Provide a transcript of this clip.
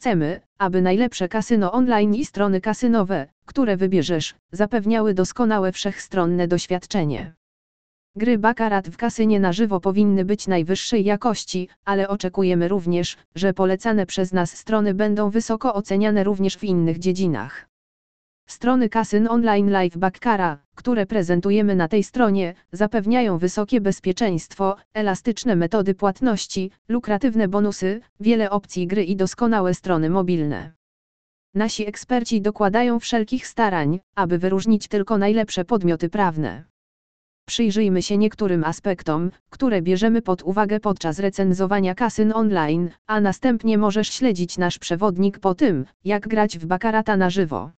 Chcemy, aby najlepsze kasyno online i strony kasynowe, które wybierzesz, zapewniały doskonałe wszechstronne doświadczenie. Gry bakarat w kasynie na żywo powinny być najwyższej jakości, ale oczekujemy również, że polecane przez nas strony będą wysoko oceniane również w innych dziedzinach. Strony kasyn online Live Backara, które prezentujemy na tej stronie, zapewniają wysokie bezpieczeństwo, elastyczne metody płatności, lukratywne bonusy, wiele opcji gry i doskonałe strony mobilne. Nasi eksperci dokładają wszelkich starań, aby wyróżnić tylko najlepsze podmioty prawne. Przyjrzyjmy się niektórym aspektom, które bierzemy pod uwagę podczas recenzowania kasyn online, a następnie możesz śledzić nasz przewodnik po tym, jak grać w bakarata na żywo.